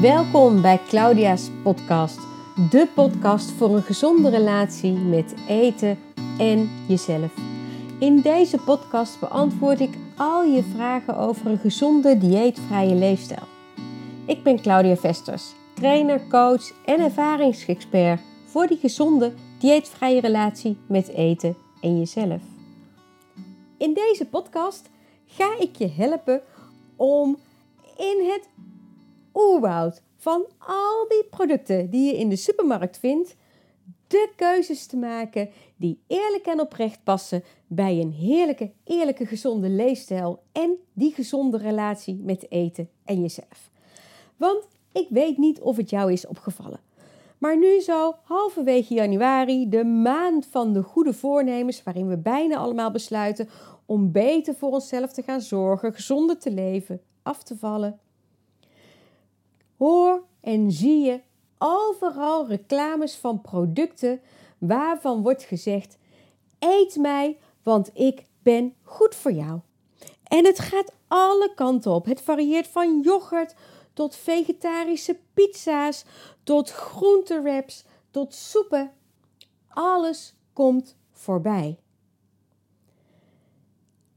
Welkom bij Claudia's podcast, de podcast voor een gezonde relatie met eten en jezelf. In deze podcast beantwoord ik al je vragen over een gezonde dieetvrije leefstijl. Ik ben Claudia Vesters, trainer, coach en ervaringsexpert voor die gezonde dieetvrije relatie met eten en jezelf. In deze podcast ga ik je helpen om in het oerwoud van al die producten die je in de supermarkt vindt, de keuzes te maken die eerlijk en oprecht passen bij een heerlijke, eerlijke, gezonde leefstijl en die gezonde relatie met eten en jezelf. Want ik weet niet of het jou is opgevallen. Maar nu zo, halverwege januari, de maand van de goede voornemens, waarin we bijna allemaal besluiten om beter voor onszelf te gaan zorgen, gezonder te leven, af te vallen, hoor en zie je overal reclames van producten waarvan wordt gezegd: eet mij, want ik ben goed voor jou. En het gaat alle kanten op. Het varieert van yoghurt tot vegetarische pizza's, tot groentewraps, tot soepen. Alles komt voorbij.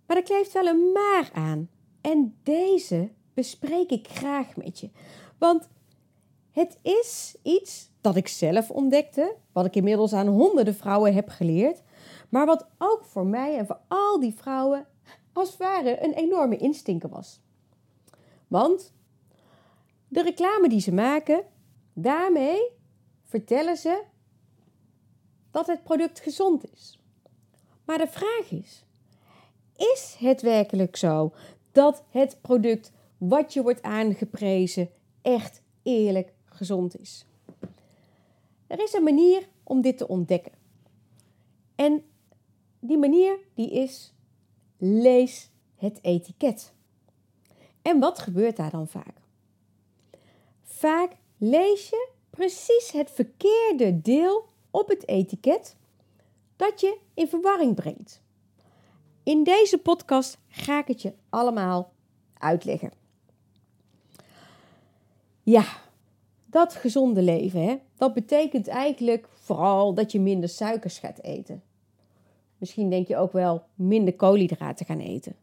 Maar er kleeft wel een maar aan. En deze bespreek ik graag met je. Want het is iets dat ik zelf ontdekte, wat ik inmiddels aan honderden vrouwen heb geleerd, maar wat ook voor mij en voor al die vrouwen als het ware een enorme instinker was. Want de reclame die ze maken, daarmee vertellen ze dat het product gezond is. Maar de vraag is: is het werkelijk zo dat het product wat je wordt aangeprezen echt eerlijk gezond is. Er is een manier om dit te ontdekken. En die manier die is lees het etiket. En wat gebeurt daar dan vaak? Vaak lees je precies het verkeerde deel op het etiket dat je in verwarring brengt. In deze podcast ga ik het je allemaal uitleggen. Ja, dat gezonde leven, hè, dat betekent eigenlijk vooral dat je minder suikers gaat eten. Misschien denk je ook wel minder koolhydraten gaan eten.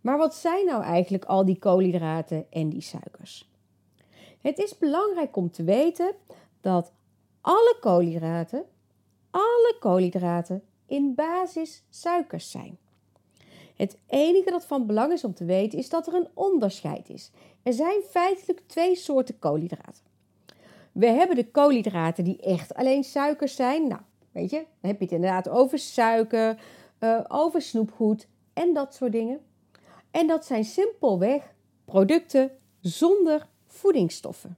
Maar wat zijn nou eigenlijk al die koolhydraten en die suikers? Het is belangrijk om te weten dat alle koolhydraten, alle koolhydraten in basis suikers zijn. Het enige dat van belang is om te weten is dat er een onderscheid is. Er zijn feitelijk twee soorten koolhydraten. We hebben de koolhydraten die echt alleen suikers zijn. Nou, weet je, dan heb je het inderdaad over suiker, uh, over snoepgoed en dat soort dingen. En dat zijn simpelweg producten zonder voedingsstoffen.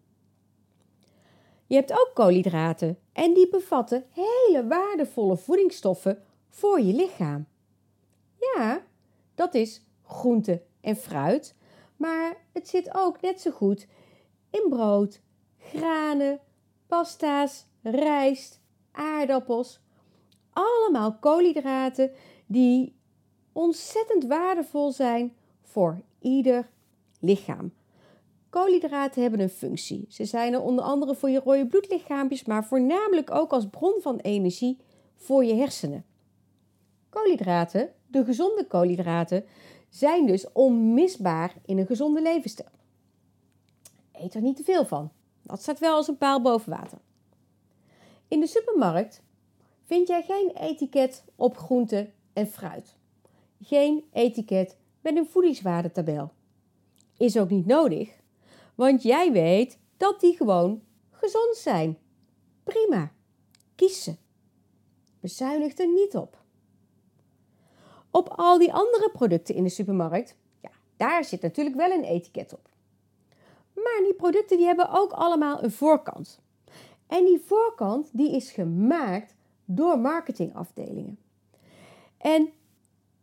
Je hebt ook koolhydraten en die bevatten hele waardevolle voedingsstoffen voor je lichaam. Ja, dat is groente en fruit, maar het zit ook net zo goed in brood, granen, pasta's, rijst, aardappels. Allemaal koolhydraten die ontzettend waardevol zijn voor ieder lichaam. Koolhydraten hebben een functie. Ze zijn er onder andere voor je rode bloedlichaampjes, maar voornamelijk ook als bron van energie voor je hersenen. Koolhydraten, de gezonde koolhydraten, zijn dus onmisbaar in een gezonde levensstijl. Eet er niet te veel van. Dat staat wel als een paal boven water. In de supermarkt vind jij geen etiket op groente en fruit. Geen etiket met een voedingswaardetabel. Is ook niet nodig, want jij weet dat die gewoon gezond zijn. Prima, kies ze. Bezuinig er niet op. Op al die andere producten in de supermarkt, ja, daar zit natuurlijk wel een etiket op. Maar die producten die hebben ook allemaal een voorkant. En die voorkant die is gemaakt door marketingafdelingen. En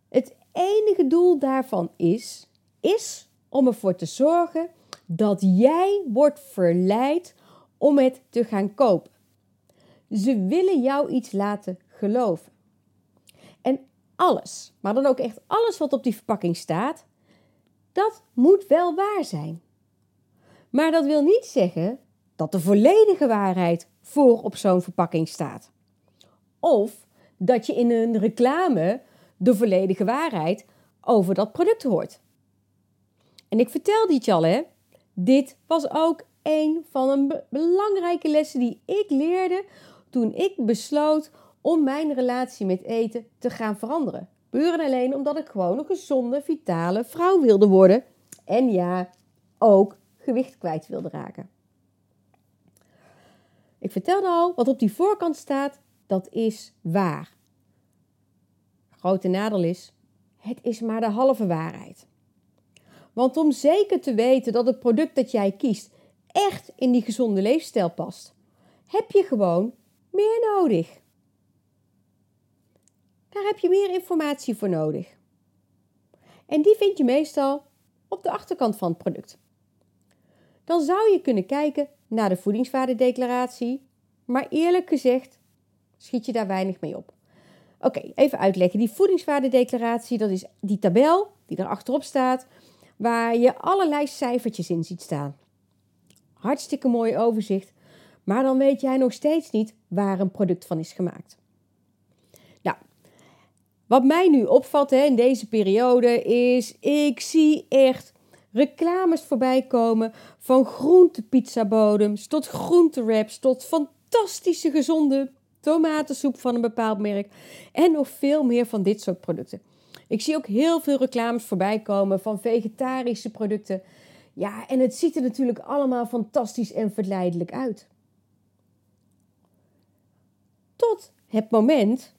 het enige doel daarvan is, is om ervoor te zorgen dat jij wordt verleid om het te gaan kopen. Ze willen jou iets laten geloven. Alles, maar dan ook echt alles wat op die verpakking staat, dat moet wel waar zijn. Maar dat wil niet zeggen dat de volledige waarheid voor op zo'n verpakking staat. Of dat je in een reclame de volledige waarheid over dat product hoort. En ik vertelde het je al, hè? Dit was ook een van de belangrijke lessen die ik leerde toen ik besloot om mijn relatie met eten te gaan veranderen. Puur en alleen omdat ik gewoon een gezonde, vitale vrouw wilde worden. En ja, ook gewicht kwijt wilde raken. Ik vertelde al, wat op die voorkant staat, dat is waar. Grote nadeel is, het is maar de halve waarheid. Want om zeker te weten dat het product dat jij kiest echt in die gezonde leefstijl past, heb je gewoon meer nodig. Daar heb je meer informatie voor nodig. En die vind je meestal op de achterkant van het product. Dan zou je kunnen kijken naar de voedingswaardedeclaratie, maar eerlijk gezegd schiet je daar weinig mee op. Oké, even uitleggen. Die voedingswaardedeclaratie, dat is die tabel die er achterop staat, waar je allerlei cijfertjes in ziet staan. Hartstikke mooi overzicht, maar dan weet jij nog steeds niet waar een product van is gemaakt. Wat mij nu opvalt hè, in deze periode is, ik zie echt reclames voorbij komen van groentepizzabodems tot groentewraps tot fantastische gezonde tomatensoep van een bepaald merk en nog veel meer van dit soort producten. Ik zie ook heel veel reclames voorbij komen van vegetarische producten. Ja, en het ziet er natuurlijk allemaal fantastisch en verleidelijk uit. Tot het moment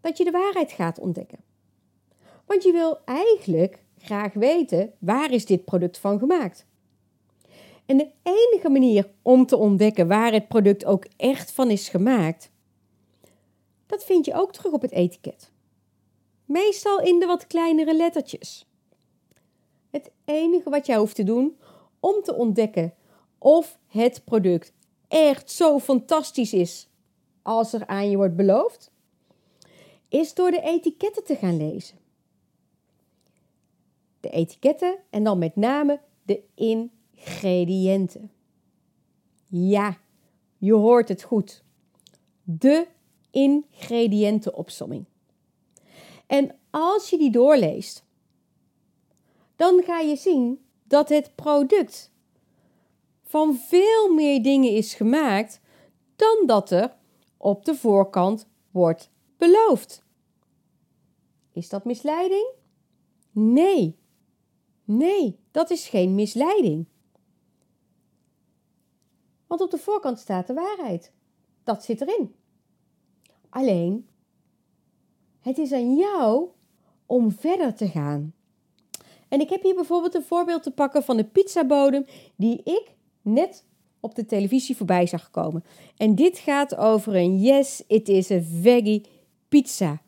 dat je de waarheid gaat ontdekken. Want je wil eigenlijk graag weten waar is dit product van gemaakt. En de enige manier om te ontdekken waar het product ook echt van is gemaakt, dat vind je ook terug op het etiket. Meestal in de wat kleinere lettertjes. Het enige wat jij hoeft te doen om te ontdekken of het product echt zo fantastisch is als er aan je wordt beloofd, is door de etiketten te gaan lezen. De etiketten en dan met name de ingrediënten. Ja, je hoort het goed. De ingrediëntenopsomming. En als je die doorleest, dan ga je zien dat het product van veel meer dingen is gemaakt dan dat er op de voorkant wordt beloofd. Is dat misleiding? Nee. Nee, dat is geen misleiding. Want op de voorkant staat de waarheid. Dat zit erin. Alleen, het is aan jou om verder te gaan. En ik heb hier bijvoorbeeld een voorbeeld te pakken van de pizzabodem die ik net op de televisie voorbij zag komen. En dit gaat over een yes, it is a veggie pizza.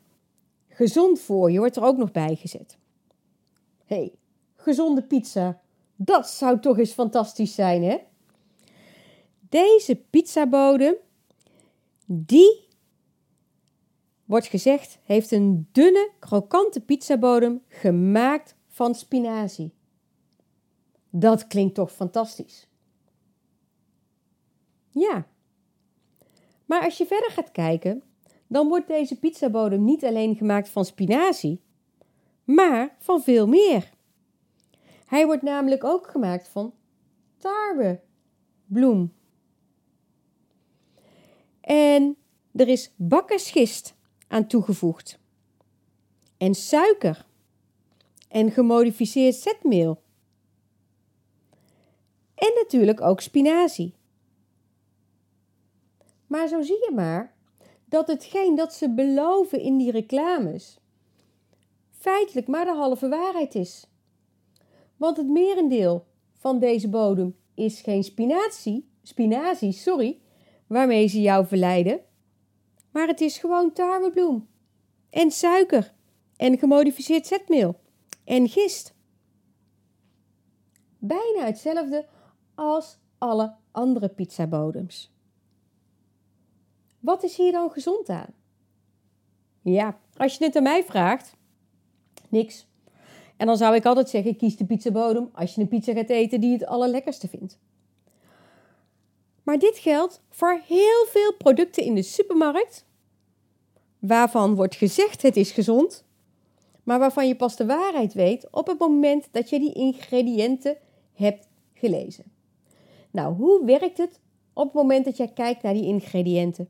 Gezond voor je wordt er ook nog bij gezet. hey, gezonde pizza. Dat zou toch eens fantastisch zijn, hè? Deze pizzabodem, die wordt gezegd, heeft een dunne, krokante pizzabodem gemaakt van spinazie. Dat klinkt toch fantastisch? Ja. Maar als je verder gaat kijken, dan wordt deze pizzabodem niet alleen gemaakt van spinazie, maar van veel meer. Hij wordt namelijk ook gemaakt van tarwebloem. En er is bakkersgist aan toegevoegd. En suiker. En gemodificeerd zetmeel. En natuurlijk ook spinazie. Maar zo zie je maar dat hetgeen dat ze beloven in die reclames feitelijk maar de halve waarheid is. Want het merendeel van deze bodem is geen spinazie, spinazie, sorry, waarmee ze jou verleiden, maar het is gewoon tarwebloem en suiker en gemodificeerd zetmeel en gist. Bijna hetzelfde als alle andere pizzabodems. Wat is hier dan gezond aan? Ja, als je het aan mij vraagt, niks. En dan zou ik altijd zeggen, kies de pizzabodem als je een pizza gaat eten die je het allerlekkerste vindt. Maar dit geldt voor heel veel producten in de supermarkt, waarvan wordt gezegd het is gezond, maar waarvan je pas de waarheid weet op het moment dat je die ingrediënten hebt gelezen. Nou, hoe werkt het op het moment dat jij kijkt naar die ingrediënten?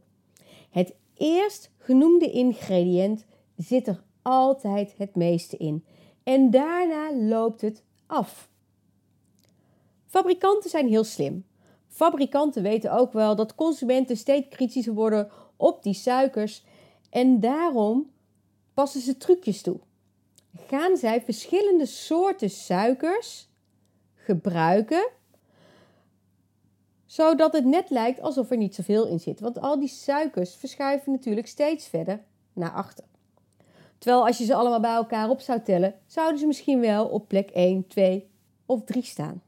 Het eerst genoemde ingrediënt zit er altijd het meeste in. En daarna loopt het af. Fabrikanten zijn heel slim. Fabrikanten weten ook wel dat consumenten steeds kritischer worden op die suikers en daarom passen ze trucjes toe. Gaan zij verschillende soorten suikers gebruiken zodat het net lijkt alsof er niet zoveel in zit. Want al die suikers verschuiven natuurlijk steeds verder naar achter. Terwijl als je ze allemaal bij elkaar op zou tellen, zouden ze misschien wel op plek 1, 2 of 3 staan.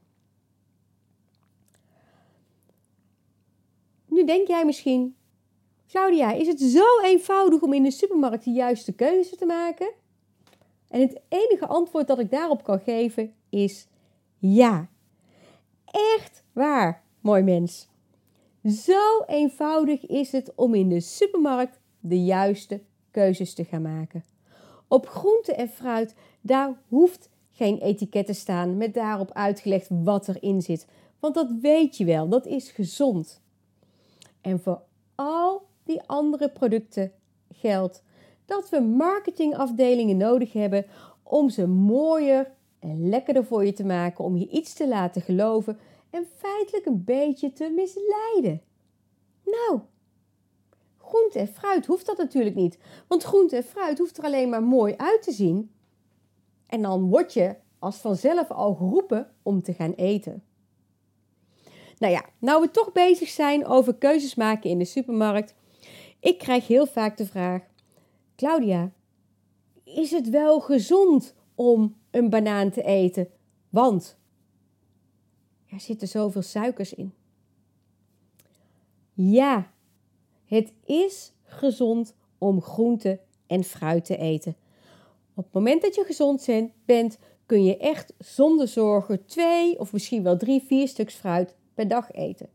Nu denk jij misschien, Claudia, is het zo eenvoudig om in de supermarkt de juiste keuze te maken? En het enige antwoord dat ik daarop kan geven is ja. Echt waar, mooi mens. Zo eenvoudig is het om in de supermarkt de juiste keuzes te gaan maken. Op groente en fruit, daar hoeft geen etiket te staan met daarop uitgelegd wat erin zit. Want dat weet je wel, dat is gezond. En voor al die andere producten geldt dat we marketingafdelingen nodig hebben om ze mooier en lekkerder voor je te maken, om je iets te laten geloven en feitelijk een beetje te misleiden. Nou, groente en fruit hoeft dat natuurlijk niet, want groente en fruit hoeft er alleen maar mooi uit te zien. En dan word je als vanzelf al geroepen om te gaan eten. Nou ja, nou we toch bezig zijn over keuzes maken in de supermarkt. Ik krijg heel vaak de vraag: Claudia, is het wel gezond om een banaan te eten? Want er zitten zoveel suikers in. Ja, het is gezond om groente en fruit te eten. Op het moment dat je gezond bent, kun je echt zonder zorgen twee of misschien wel drie, vier stuks fruit per dag eten.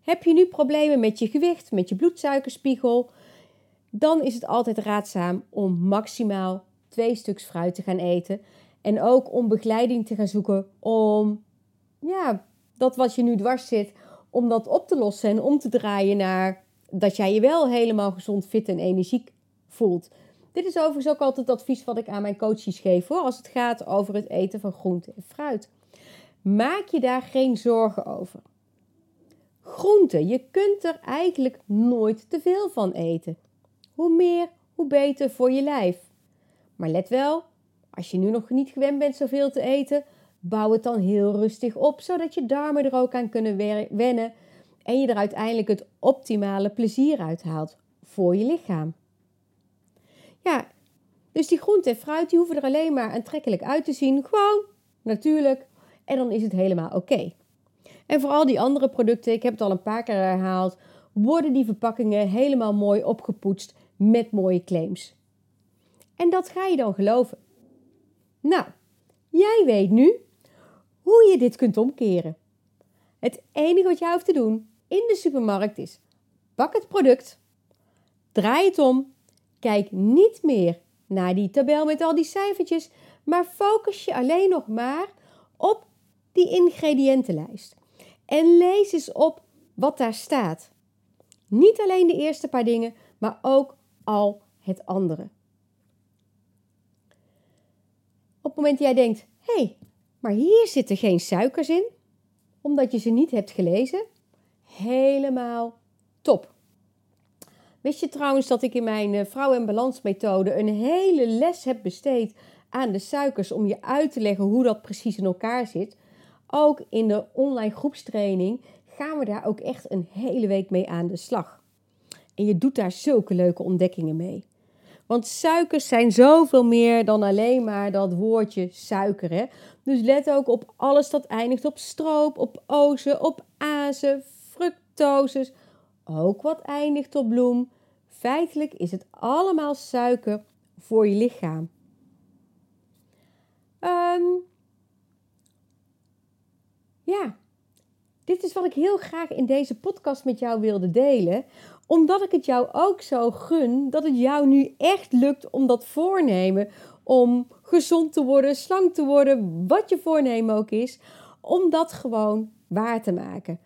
Heb je nu problemen met je gewicht, met je bloedsuikerspiegel, dan is het altijd raadzaam om maximaal twee stuks fruit te gaan eten. En ook om begeleiding te gaan zoeken om ja, dat wat je nu dwars zit, om dat op te lossen en om te draaien naar dat jij je wel helemaal gezond, fit en energiek voelt. Dit is overigens ook altijd het advies wat ik aan mijn coaches geef hoor, als het gaat over het eten van groente en fruit. Maak je daar geen zorgen over. Groente, je kunt er eigenlijk nooit te veel van eten. Hoe meer, hoe beter voor je lijf. Maar let wel, als je nu nog niet gewend bent zoveel te eten, bouw het dan heel rustig op, zodat je darmen er ook aan kunnen wennen en je er uiteindelijk het optimale plezier uit haalt voor je lichaam. Ja, dus die groente en fruit die hoeven er alleen maar aantrekkelijk uit te zien, gewoon natuurlijk, en dan is het helemaal oké. En voor al die andere producten, ik heb het al een paar keer herhaald, worden die verpakkingen helemaal mooi opgepoetst met mooie claims. En dat ga je dan geloven. Nou, jij weet nu hoe je dit kunt omkeren. Het enige wat jij hoeft te doen in de supermarkt is: pak het product, draai het om, kijk niet meer naar die tabel met al die cijfertjes, maar focus je alleen nog maar op die ingrediëntenlijst. En lees eens op wat daar staat. Niet alleen de eerste paar dingen, maar ook al het andere. Op het moment dat jij denkt: hé, hey, maar hier zitten geen suikers in, omdat je ze niet hebt gelezen, helemaal top. Wist je trouwens dat ik in mijn eh, vrouw- en balansmethode een hele les heb besteed aan de suikers om je uit te leggen hoe dat precies in elkaar zit? Ook in de online groepstraining gaan we daar ook echt een hele week mee aan de slag. En je doet daar zulke leuke ontdekkingen mee. Want suikers zijn zoveel meer dan alleen maar dat woordje suiker. Hè? Dus let ook op alles dat eindigt op stroop, op ozen, op azen, fructose, Ook wat eindigt op bloem. Feitelijk is het allemaal suiker voor je lichaam. Ehm, ja, dit is wat ik heel graag in deze podcast met jou wilde delen omdat ik het jou ook zo gun dat het jou nu echt lukt om dat voornemen. Om gezond te worden, slank te worden, wat je voornemen ook is. Om dat gewoon waar te maken.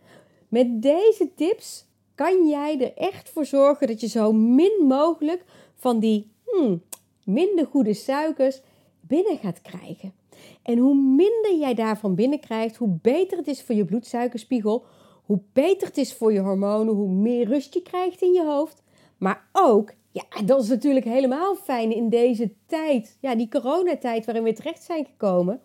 Met deze tips kan jij er echt voor zorgen dat je zo min mogelijk van die hmm, minder goede suikers binnen gaat krijgen. En hoe minder jij daarvan binnenkrijgt, hoe beter het is voor je bloedsuikerspiegel, hoe beter het is voor je hormonen, hoe meer rust je krijgt in je hoofd. Maar ook, ja, dat is natuurlijk helemaal fijn in deze tijd, ja, die coronatijd waarin we terecht zijn gekomen.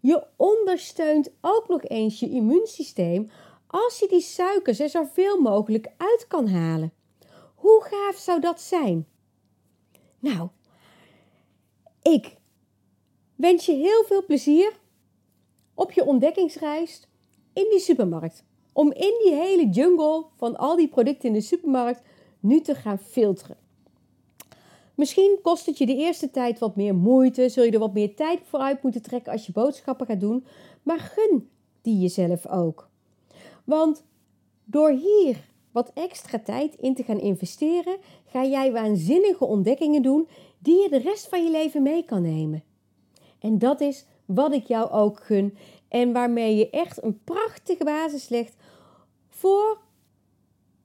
Je ondersteunt ook nog eens je immuunsysteem als je die suikers er zoveel mogelijk uit kan halen. Hoe gaaf zou dat zijn? Nou, ik wens je heel veel plezier op je ontdekkingsreis in die supermarkt. Om in die hele jungle van al die producten in de supermarkt nu te gaan filteren. Misschien kost het je de eerste tijd wat meer moeite, zul je er wat meer tijd voor uit moeten trekken als je boodschappen gaat doen, maar gun die jezelf ook. Want door hier wat extra tijd in te gaan investeren, ga jij waanzinnige ontdekkingen doen die je de rest van je leven mee kan nemen. En dat is wat ik jou ook gun en waarmee je echt een prachtige basis legt voor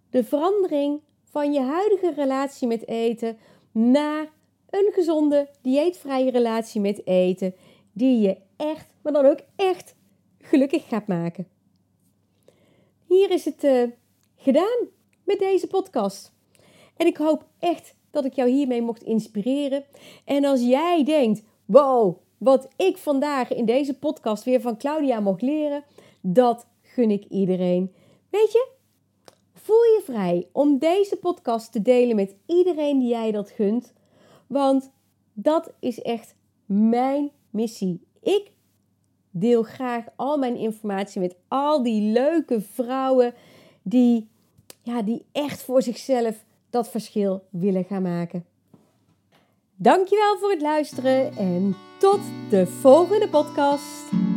de verandering van je huidige relatie met eten naar een gezonde, dieetvrije relatie met eten, die je echt, maar dan ook echt gelukkig gaat maken. Hier is het uh, gedaan met deze podcast. En ik hoop echt dat ik jou hiermee mocht inspireren. En als jij denkt: wow, wat ik vandaag in deze podcast weer van Claudia mocht leren, dat gun ik iedereen. Weet je, voel je vrij om deze podcast te delen met iedereen die jij dat gunt. Want dat is echt mijn missie. Ik deel graag al mijn informatie met al die leuke vrouwen die, ja, die echt voor zichzelf dat verschil willen gaan maken. Dankjewel voor het luisteren en tot de volgende podcast.